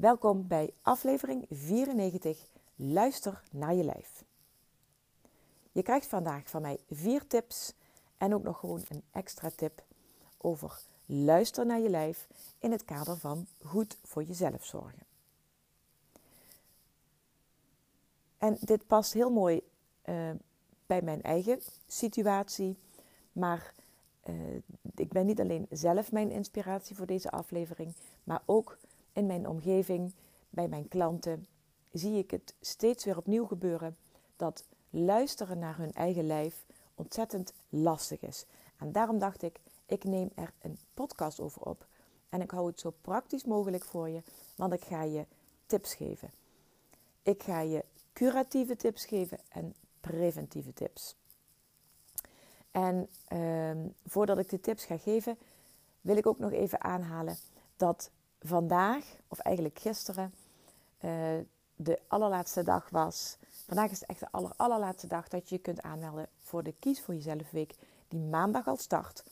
welkom bij aflevering 94 Luister naar je lijf. Je krijgt vandaag van mij vier tips en ook nog gewoon een extra tip over luister naar je lijf in het kader van goed voor jezelf zorgen. En dit past heel mooi uh, bij mijn eigen situatie, maar uh, ik ben niet alleen zelf mijn inspiratie voor deze aflevering, maar ook in mijn omgeving, bij mijn klanten, zie ik het steeds weer opnieuw gebeuren dat luisteren naar hun eigen lijf ontzettend lastig is. En daarom dacht ik, ik neem er een podcast over op. En ik hou het zo praktisch mogelijk voor je, want ik ga je tips geven. Ik ga je curatieve tips geven en preventieve tips. En ehm, voordat ik de tips ga geven, wil ik ook nog even aanhalen dat vandaag, of eigenlijk gisteren, uh, de allerlaatste dag was. Vandaag is het echt de aller, allerlaatste dag dat je je kunt aanmelden voor de Kies voor Jezelf Week, die maandag al start.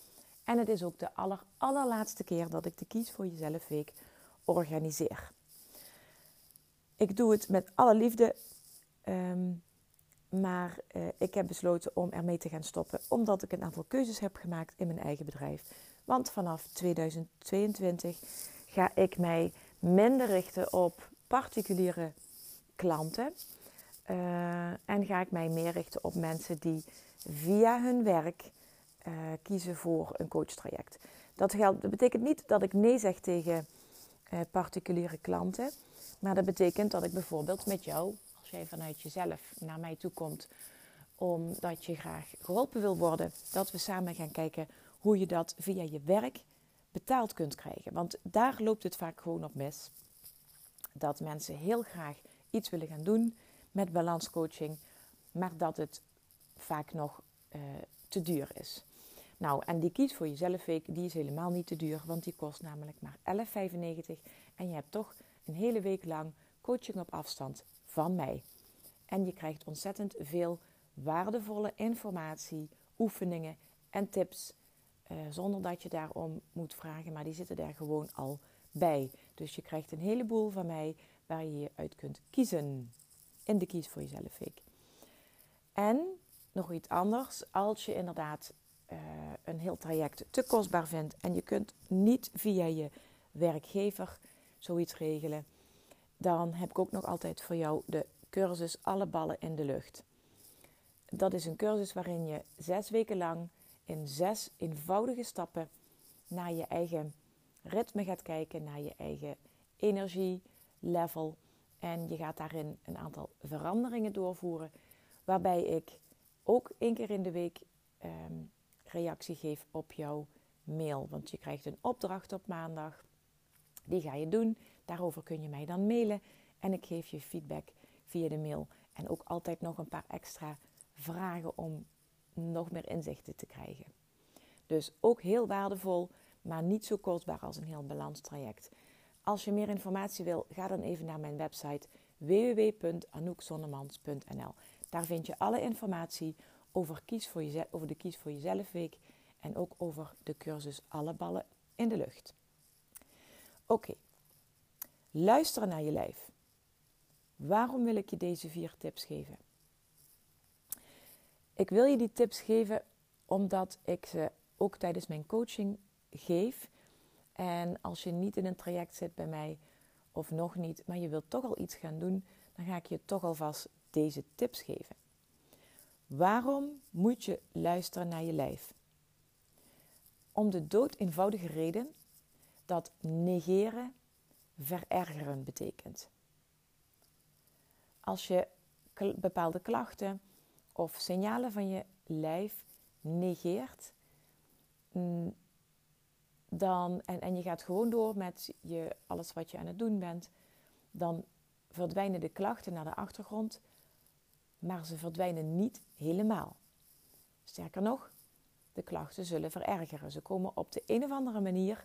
En het is ook de aller, allerlaatste keer dat ik de Kies voor Jezelf Week organiseer. Ik doe het met alle liefde, um, maar uh, ik heb besloten om ermee te gaan stoppen, omdat ik een aantal keuzes heb gemaakt in mijn eigen bedrijf. Want vanaf 2022 ga ik mij minder richten op particuliere klanten. Uh, en ga ik mij meer richten op mensen die via hun werk uh, kiezen voor een coachtraject. Dat, geldt, dat betekent niet dat ik nee zeg tegen uh, particuliere klanten. Maar dat betekent dat ik bijvoorbeeld met jou, als jij vanuit jezelf naar mij toe komt, omdat je graag geholpen wil worden, dat we samen gaan kijken hoe je dat via je werk betaald kunt krijgen. Want daar loopt het vaak gewoon op mis. Dat mensen heel graag iets willen gaan doen met balanscoaching, maar dat het vaak nog uh, te duur is. Nou, en die kies voor jezelf week, die is helemaal niet te duur, want die kost namelijk maar 11,95 en je hebt toch een hele week lang coaching op afstand van mij. En je krijgt ontzettend veel waardevolle informatie, oefeningen en tips uh, zonder dat je daarom moet vragen, maar die zitten daar gewoon al bij. Dus je krijgt een heleboel van mij waar je je uit kunt kiezen in de Kies voor Jezelf Week. En nog iets anders, als je inderdaad uh, een heel traject te kostbaar vindt en je kunt niet via je werkgever zoiets regelen, dan heb ik ook nog altijd voor jou de cursus Alle ballen in de lucht. Dat is een cursus waarin je zes weken lang in zes eenvoudige stappen naar je eigen ritme gaat kijken, naar je eigen energielevel. En je gaat daarin een aantal veranderingen doorvoeren, waarbij ik ook één keer in de week um, reactie geef op jouw mail. Want je krijgt een opdracht op maandag, die ga je doen. Daarover kun je mij dan mailen en ik geef je feedback via de mail. En ook altijd nog een paar extra vragen om nog meer inzichten te krijgen. Dus ook heel waardevol, maar niet zo kostbaar als een heel balanstraject. Als je meer informatie wil, ga dan even naar mijn website www.anoukzonnemans.nl. Daar vind je alle informatie over, kies voor jezelf, over de Kies voor Jezelf Week en ook over de cursus Alle Ballen in de Lucht. Oké, luisteren naar je lijf. Waarom wil ik je deze vier tips geven? Ik wil je die tips geven omdat ik ze ook tijdens mijn coaching geef. En als je niet in een traject zit bij mij, of nog niet, maar je wilt toch al iets gaan doen, dan ga ik je toch alvast deze tips geven. Waarom moet je luisteren naar je lijf? Om de dood eenvoudige reden dat negeren verergeren betekent. Als je bepaalde klachten of signalen van je lijf negeert, mm, dan, en, en je gaat gewoon door met je, alles wat je aan het doen bent, dan verdwijnen de klachten naar de achtergrond, maar ze verdwijnen niet helemaal. Sterker nog, de klachten zullen verergeren. Ze komen op de een of andere manier,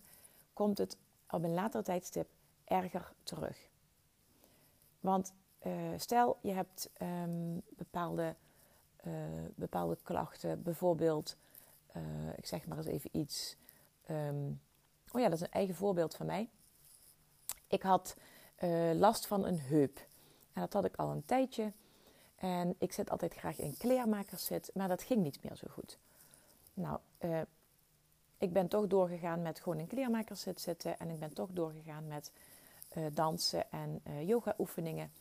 komt het op een later tijdstip erger terug. Want uh, stel je hebt um, bepaalde, uh, bepaalde klachten, bijvoorbeeld, uh, ik zeg maar eens even iets. Um, oh ja, dat is een eigen voorbeeld van mij. Ik had last van een heup. En dat had ik al een tijdje. En ik zit altijd graag in kleermakerszit, maar dat ging niet meer zo goed. Nou, ik ben toch doorgegaan met gewoon in kleermakerszit zitten. En ik ben toch doorgegaan met dansen en yoga oefeningen.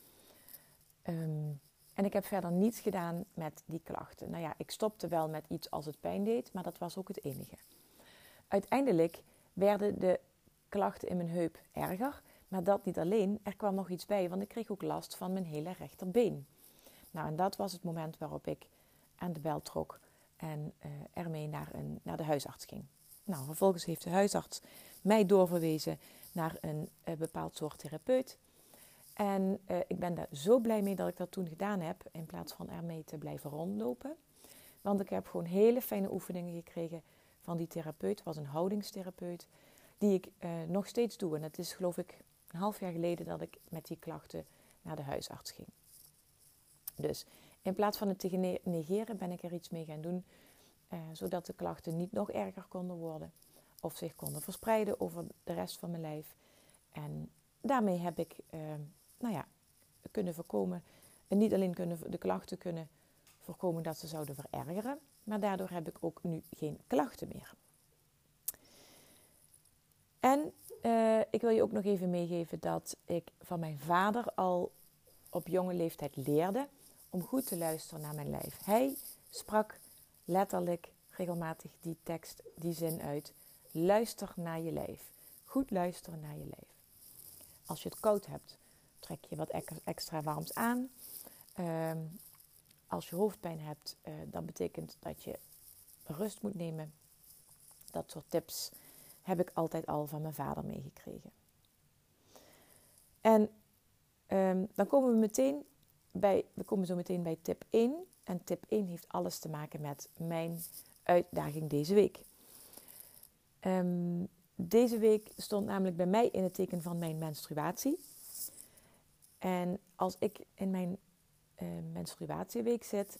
Um, en ik heb verder niets gedaan met die klachten. Nou ja, ik stopte wel met iets als het pijn deed, maar dat was ook het enige. Uiteindelijk werden de klachten in mijn heup erger, maar dat niet alleen. Er kwam nog iets bij, want ik kreeg ook last van mijn hele rechterbeen. Nou, en dat was het moment waarop ik aan de bel trok en uh, ermee naar, een, naar de huisarts ging. Nou, vervolgens heeft de huisarts mij doorverwezen naar een uh, bepaald soort therapeut. En uh, ik ben daar zo blij mee dat ik dat toen gedaan heb, in plaats van ermee te blijven rondlopen. Want ik heb gewoon hele fijne oefeningen gekregen van die therapeut. Het was een houdingstherapeut, die ik uh, nog steeds doe. En het is geloof ik een half jaar geleden dat ik met die klachten naar de huisarts ging. Dus in plaats van het te negeren ben ik er iets mee gaan doen, uh, zodat de klachten niet nog erger konden worden. Of zich konden verspreiden over de rest van mijn lijf. En daarmee heb ik nou ja, kunnen voorkomen. En niet alleen kunnen de klachten kunnen voorkomen dat ze zouden verergeren, maar daardoor heb ik ook nu geen klachten meer. En uh, ik wil je ook nog even meegeven dat ik van mijn vader al op jonge leeftijd leerde om goed te luisteren naar mijn lijf. Hij sprak letterlijk regelmatig die tekst, die zin uit. Luister naar je lijf. Goed luisteren naar je lijf. Als je het koud hebt, trek je wat extra warms aan. Ehm, als je hoofdpijn hebt, uh, dan betekent dat je rust moet nemen. Dat soort tips heb ik altijd al van mijn vader meegekregen. En um, dan komen we meteen bij, we komen zo meteen bij tip 1. En tip 1 heeft alles te maken met mijn uitdaging deze week. Um, deze week stond namelijk bij mij in het teken van mijn menstruatie. En als ik in mijn uh, menstruatieweek zit,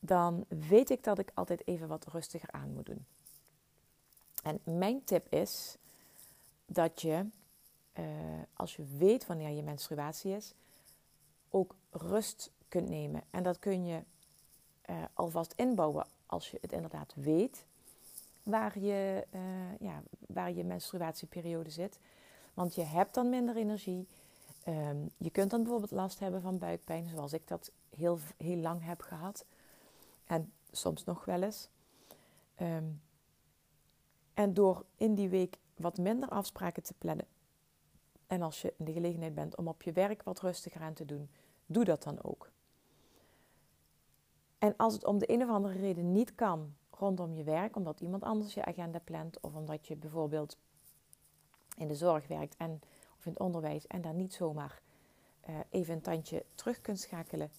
dan weet ik dat ik altijd even wat rustiger aan moet doen. En mijn tip is dat je, uh, als je weet wanneer je menstruatie is, ook rust kunt nemen. En dat kun je uh, alvast inbouwen als je het inderdaad weet waar je, ja, waar je menstruatieperiode zit. Want je hebt dan minder energie. Um, je kunt dan bijvoorbeeld last hebben van buikpijn, zoals ik dat heel, heel lang heb gehad. En soms nog wel eens. Um, en door in die week wat minder afspraken te plannen. En als je in de gelegenheid bent om op je werk wat rustiger aan te doen, doe dat dan ook. En als het om de een of andere reden niet kan rondom je werk, omdat iemand anders je agenda plant, of omdat je bijvoorbeeld in de zorg werkt en of in het onderwijs en daar niet zomaar uh, even een tandje terug kunt schakelen.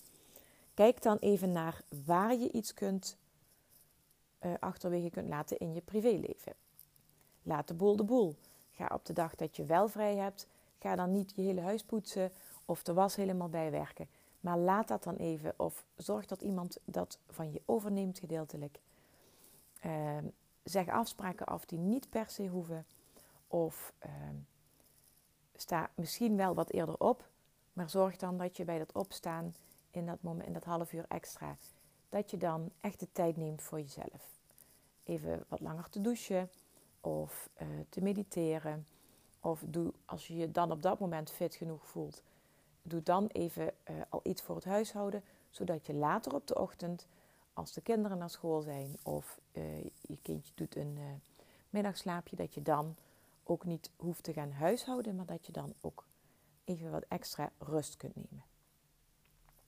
Kijk dan even naar waar je iets kunt uh, achterwege kunt laten in je privéleven. Laat de boel de boel. Ga op de dag dat je wel vrij hebt, ga dan niet je hele huis poetsen of de was helemaal bijwerken. Maar laat dat dan even of zorg dat iemand dat van je overneemt gedeeltelijk. Uh, zeg afspraken af die niet per se hoeven. Of ehm, sta misschien wel wat eerder op, maar zorg dan dat je bij dat opstaan in dat, moment, in dat half uur extra, dat je dan echt de tijd neemt voor jezelf. Even wat langer te douchen of uh, te mediteren. Of doe, als je je dan op dat moment fit genoeg voelt, doe dan even uh, al iets voor het huishouden, zodat je later op de ochtend, als de kinderen naar school zijn of uh, je kindje doet een middagslaapje, dat je dan ook niet hoeft te gaan huishouden, maar dat je dan ook even wat extra rust kunt nemen.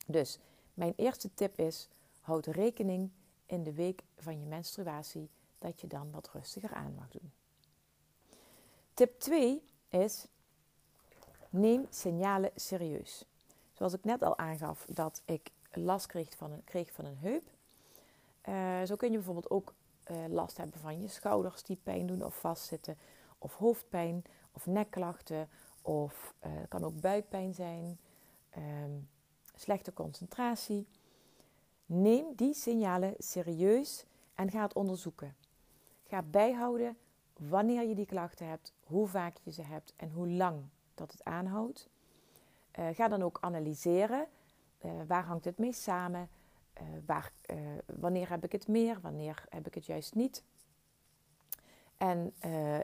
Dus mijn eerste tip is: houd rekening in de week van je menstruatie dat je dan wat rustiger aan mag doen. Tip 2 is: neem signalen serieus. Zoals ik net al aangaf dat ik last kreeg van een, kreeg van een heup. Uh, zo kun je bijvoorbeeld ook uh, last hebben van je schouders die pijn doen of vastzitten, of hoofdpijn of nekklachten, of uh, kan ook buikpijn zijn, um, slechte concentratie. Neem die signalen serieus en ga het onderzoeken. Ga bijhouden wanneer je die klachten hebt, hoe vaak je ze hebt en hoe lang dat het aanhoudt. Uh, ga dan ook analyseren. Uh, waar hangt het mee samen? Waar, wanneer heb ik het meer? Wanneer heb ik het juist niet? En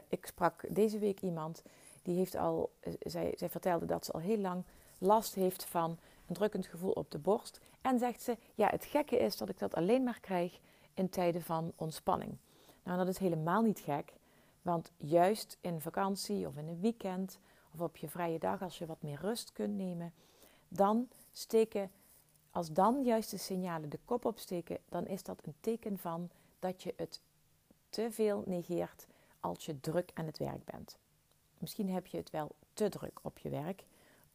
ik sprak deze week iemand die heeft al, zij, zij vertelde dat ze al heel lang last heeft van een drukkend gevoel op de borst. En zegt ze, ja, het gekke is dat ik dat alleen maar krijg in tijden van ontspanning. Nou, dat is helemaal niet gek, want juist in vakantie of in een weekend of op je vrije dag, als je wat meer rust kunt nemen, dan steken, als dan juist de signalen de kop opsteken, dan is dat een teken van dat je het te veel negeert als je druk aan het werk bent. Misschien heb je het wel te druk op je werk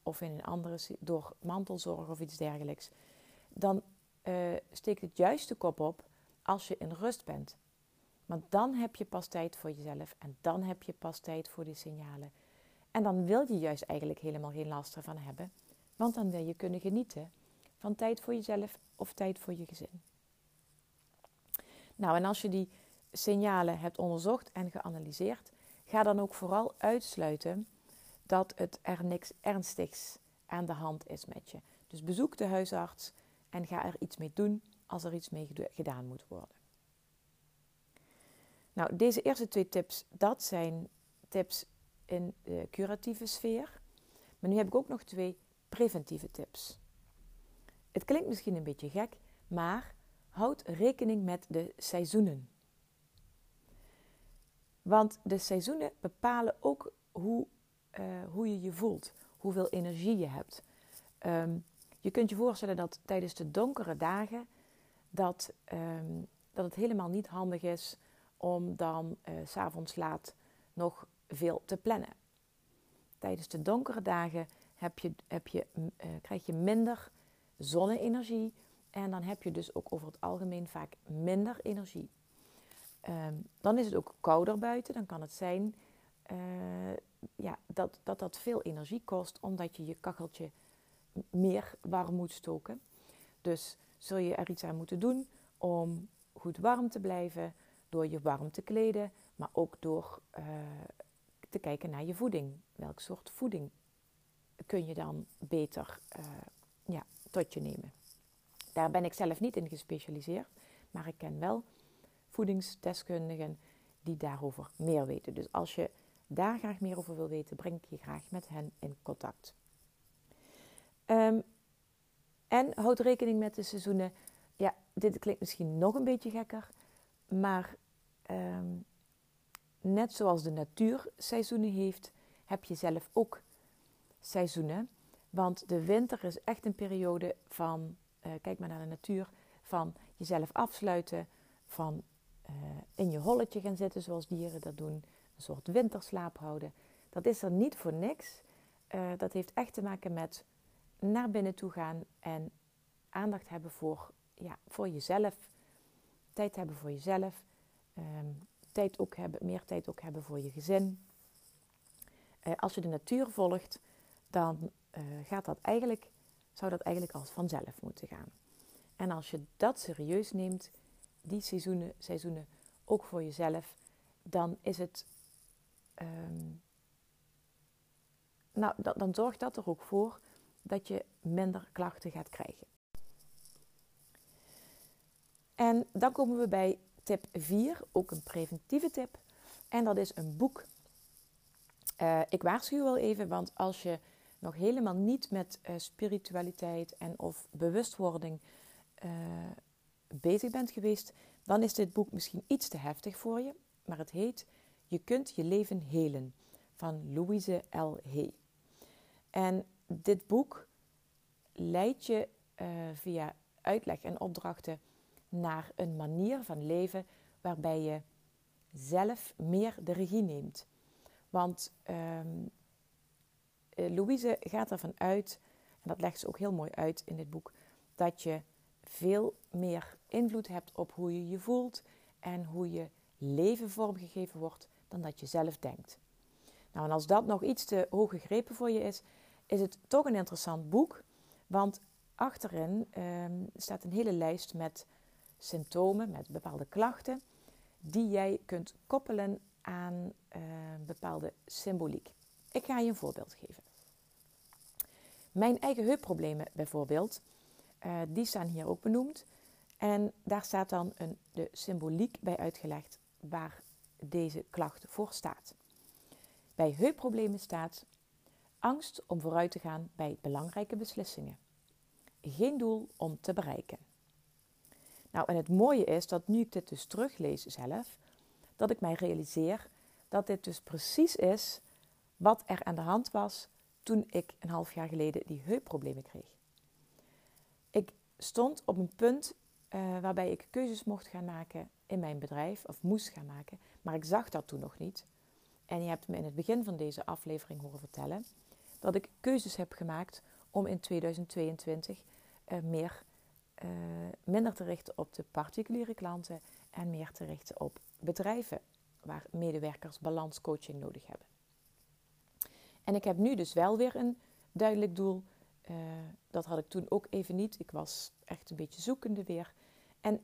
of in een andere door mantelzorg of iets dergelijks. Dan uh, steekt het juist de kop op als je in rust bent. Want dan heb je pas tijd voor jezelf en dan heb je pas tijd voor die signalen. En dan wil je juist eigenlijk helemaal geen last ervan hebben, want dan wil je kunnen genieten van tijd voor jezelf of tijd voor je gezin. Nou, en als je die signalen hebt onderzocht en geanalyseerd, ga dan ook vooral uitsluiten dat het er niks ernstigs aan de hand is met je. Dus bezoek de huisarts en ga er iets mee doen als er iets mee gedaan moet worden. Nou, deze eerste twee tips, dat zijn tips in de curatieve sfeer. Maar nu heb ik ook nog twee preventieve tips. Het klinkt misschien een beetje gek, maar houd rekening met de seizoenen. Want de seizoenen bepalen ook hoe, uh, hoe je je voelt, hoeveel energie je hebt. Um, je kunt je voorstellen dat tijdens de donkere dagen dat, um, dat het helemaal niet handig is om dan uh, s'avonds laat nog veel te plannen. Tijdens de donkere dagen heb je, heb je, uh, krijg je minder zonne-energie en dan heb je dus ook over het algemeen vaak minder energie. Um, dan is het ook kouder buiten. Dan kan het zijn uh, ja, dat, dat dat veel energie kost, omdat je je kacheltje meer warm moet stoken. Dus zul je er iets aan moeten doen om goed warm te blijven, door je warm te kleden, maar ook door uh, te kijken naar je voeding. Welk soort voeding kun je dan beter uh, ja, tot je nemen? Daar ben ik zelf niet in gespecialiseerd, maar ik ken wel voedingsdeskundigen die daarover meer weten. Dus als je daar graag meer over wil weten, breng ik je graag met hen in contact. Um, en houd rekening met de seizoenen. Ja, dit klinkt misschien nog een beetje gekker, maar um, net zoals de natuur seizoenen heeft, heb je zelf ook seizoenen. Want de winter is echt een periode van, uh, kijk maar naar de natuur, van jezelf afsluiten, van uh, in je holletje gaan zitten zoals dieren dat doen, een soort winterslaap houden. Dat is er niet voor niks. Uh, dat heeft echt te maken met naar binnen toe gaan en aandacht hebben voor, ja, voor jezelf. Tijd hebben voor jezelf. Um, tijd ook hebben, meer tijd ook hebben voor je gezin. Uh, als je de natuur volgt, dan gaat dat eigenlijk, zou dat eigenlijk als vanzelf moeten gaan. En als je dat serieus neemt, die seizoenen, seizoenen ook voor jezelf, dan is het. Um, nou, dan, zorgt dat er ook voor dat je minder klachten gaat krijgen. En dan komen we bij tip 4, ook een preventieve tip. En dat is een boek. Uh, ik waarschuw wel even, want als je nog helemaal niet met uh, spiritualiteit en of bewustwording uh, bezig bent geweest, dan is dit boek misschien iets te heftig voor je. Maar het heet Je kunt je leven helen van Louise L. Hay. En dit boek leidt je uh, via uitleg en opdrachten naar een manier van leven waarbij je zelf meer de regie neemt. Want um, Louise gaat ervan uit, en dat legt ze ook heel mooi uit in dit boek, dat je veel meer invloed hebt op hoe je je voelt en hoe je leven vormgegeven wordt dan dat je zelf denkt. Nou, en als dat nog iets te hoog gegrepen voor je is, is het toch een interessant boek. Want achterin ehm, staat een hele lijst met symptomen, met bepaalde klachten, die jij kunt koppelen aan uh, bepaalde symboliek. Ik ga je een voorbeeld geven. Mijn eigen heupproblemen bijvoorbeeld, uh, die staan hier ook benoemd. En daar staat dan een, de symboliek bij uitgelegd waar deze klacht voor staat. Bij heupproblemen staat angst om vooruit te gaan bij belangrijke beslissingen. Geen doel om te bereiken. Nou, en het mooie is dat nu ik dit dus teruglees zelf, dat ik mij realiseer dat dit dus precies is wat er aan de hand was toen ik een half jaar geleden die heupproblemen kreeg. Ik stond op een punt uh, waarbij ik keuzes mocht gaan maken in mijn bedrijf, of moest gaan maken, maar ik zag dat toen nog niet. En je hebt me in het begin van deze aflevering horen vertellen dat ik keuzes heb gemaakt om in 2022 uh, meer, uh, minder te richten op de particuliere klanten en meer te richten op bedrijven waar medewerkers balanscoaching nodig hebben. En ik heb nu dus wel weer een duidelijk doel. Dat had ik toen ook even niet. Ik was echt een beetje zoekende weer. En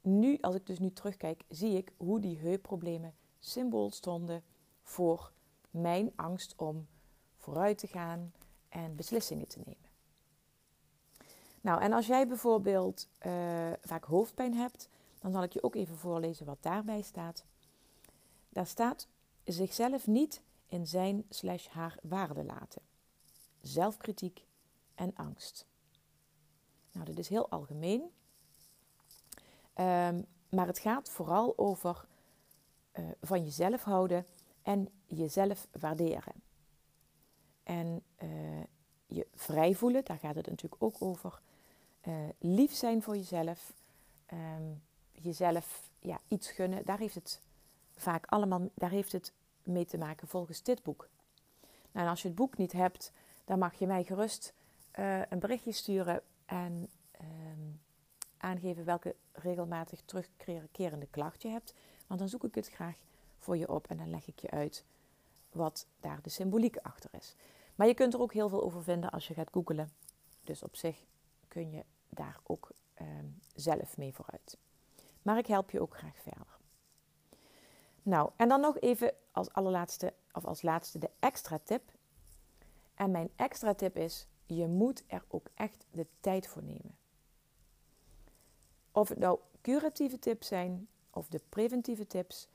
nu, als ik dus nu terugkijk, zie ik hoe die heupproblemen symbool stonden voor mijn angst om vooruit te gaan en beslissingen te nemen. Nou, en als jij bijvoorbeeld uh, vaak hoofdpijn hebt, dan zal ik je ook even voorlezen wat daarbij staat. Daar staat zichzelf niet in zijn slash haar waarde laten. Zelfkritiek en angst. Nou, dit is heel algemeen. Um, maar het gaat vooral over uh, van jezelf houden en jezelf waarderen. En uh, je vrij voelen, daar gaat het natuurlijk ook over. Uh, lief zijn voor jezelf. Um, jezelf ja, iets gunnen. Daar heeft het vaak allemaal daar heeft het mee te maken volgens dit boek. Nou, en als je het boek niet hebt, dan mag je mij gerust een berichtje sturen en aangeven welke regelmatig terugkerende klacht je hebt. Want dan zoek ik het graag voor je op en dan leg ik je uit wat daar de symboliek achter is. Maar je kunt er ook heel veel over vinden als je gaat googlen. Dus op zich kun je daar ook uh, zelf mee vooruit. Maar ik help je ook graag verder. Nou, en dan nog even als allerlaatste, of als laatste de extra tip. En mijn extra tip is: je moet er ook echt de tijd voor nemen. Of het nou curatieve tips zijn of de preventieve tips.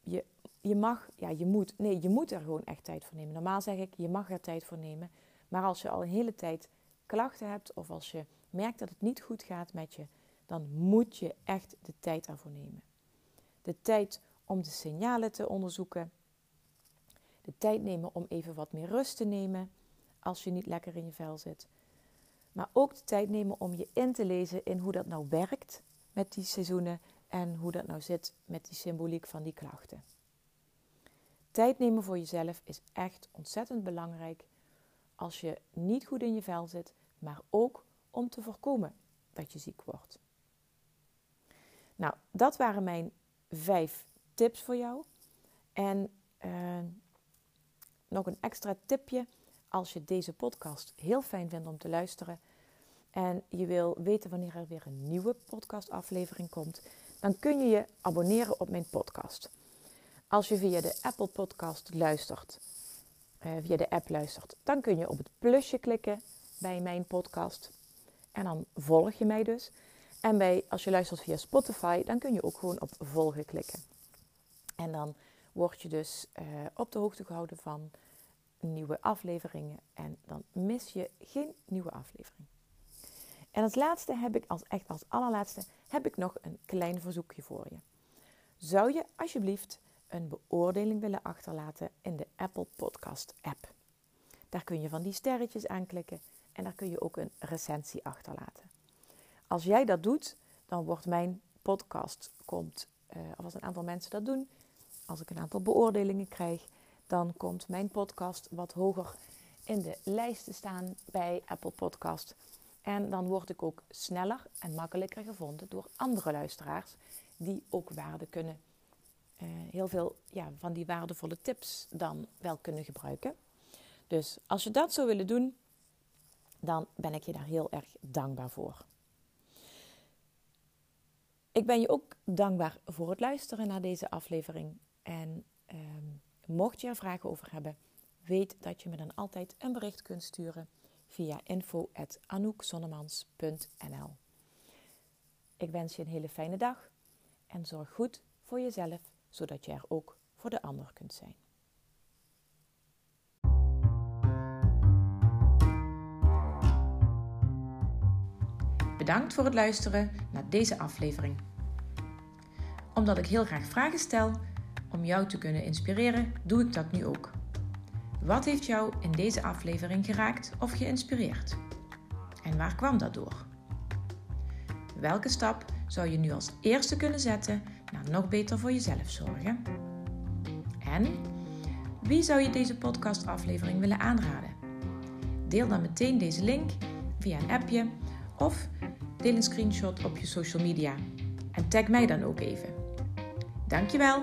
Je, je mag, ja, je moet, nee, je moet er gewoon echt tijd voor nemen. Normaal zeg ik, je mag er tijd voor nemen. Maar als je al een hele tijd klachten hebt of als je merkt dat het niet goed gaat met je, dan moet je echt de tijd ervoor nemen. De tijd om de signalen te onderzoeken. De tijd nemen om even wat meer rust te nemen als je niet lekker in je vel zit. Maar ook de tijd nemen om je in te lezen in hoe dat nou werkt met die seizoenen en hoe dat nou zit met die symboliek van die klachten. Tijd nemen voor jezelf is echt ontzettend belangrijk als je niet goed in je vel zit, maar ook om te voorkomen dat je ziek wordt. Nou, dat waren mijn vijf tips voor jou. En uh, nog een extra tipje. Als je deze podcast heel fijn vindt om te luisteren en je wil weten wanneer er weer een nieuwe podcastaflevering komt, dan kun je je abonneren op mijn podcast. Als je via de Apple Podcast luistert, uh, via de app luistert, dan kun je op het plusje klikken bij mijn podcast. En dan volg je mij dus. En bij, als je luistert via Spotify, dan kun je ook gewoon op volgen klikken. En dan word je dus uh, op de hoogte gehouden van nieuwe afleveringen en dan mis je geen nieuwe aflevering. En als laatste heb ik, als echt als allerlaatste, heb ik nog een klein verzoekje voor je. Zou je alsjeblieft een beoordeling willen achterlaten in de Apple Podcast app? Daar kun je van die sterretjes aanklikken en daar kun je ook een recensie achterlaten. Als jij dat doet, dan wordt mijn podcast, komt, uh, of als een aantal mensen dat doen, als ik een aantal beoordelingen krijg, dan komt mijn podcast wat hoger in de lijst te staan bij Apple Podcast. En dan word ik ook sneller en makkelijker gevonden door andere luisteraars die ook waarde kunnen, uh, heel veel ja, van die waardevolle tips dan wel kunnen gebruiken. Dus als je dat zou willen doen, dan ben ik je daar heel erg dankbaar voor. Ik ben je ook dankbaar voor het luisteren naar deze aflevering. En ehm, mocht je er vragen over hebben, weet dat je me dan altijd een bericht kunt sturen via info.anoukzonnemans.nl Ik wens je een hele fijne dag en zorg goed voor jezelf, zodat je er ook voor de ander kunt zijn. Bedankt voor het luisteren naar deze aflevering. Omdat ik heel graag vragen stel om jou te kunnen inspireren, doe ik dat nu ook. Wat heeft jou in deze aflevering geraakt of geïnspireerd? En waar kwam dat door? Welke stap zou je nu als eerste kunnen zetten naar nog beter voor jezelf zorgen? En wie zou je deze podcastaflevering willen aanraden? Deel dan meteen deze link via een appje of deel een screenshot op je social media en tag mij dan ook even. Dankjewel,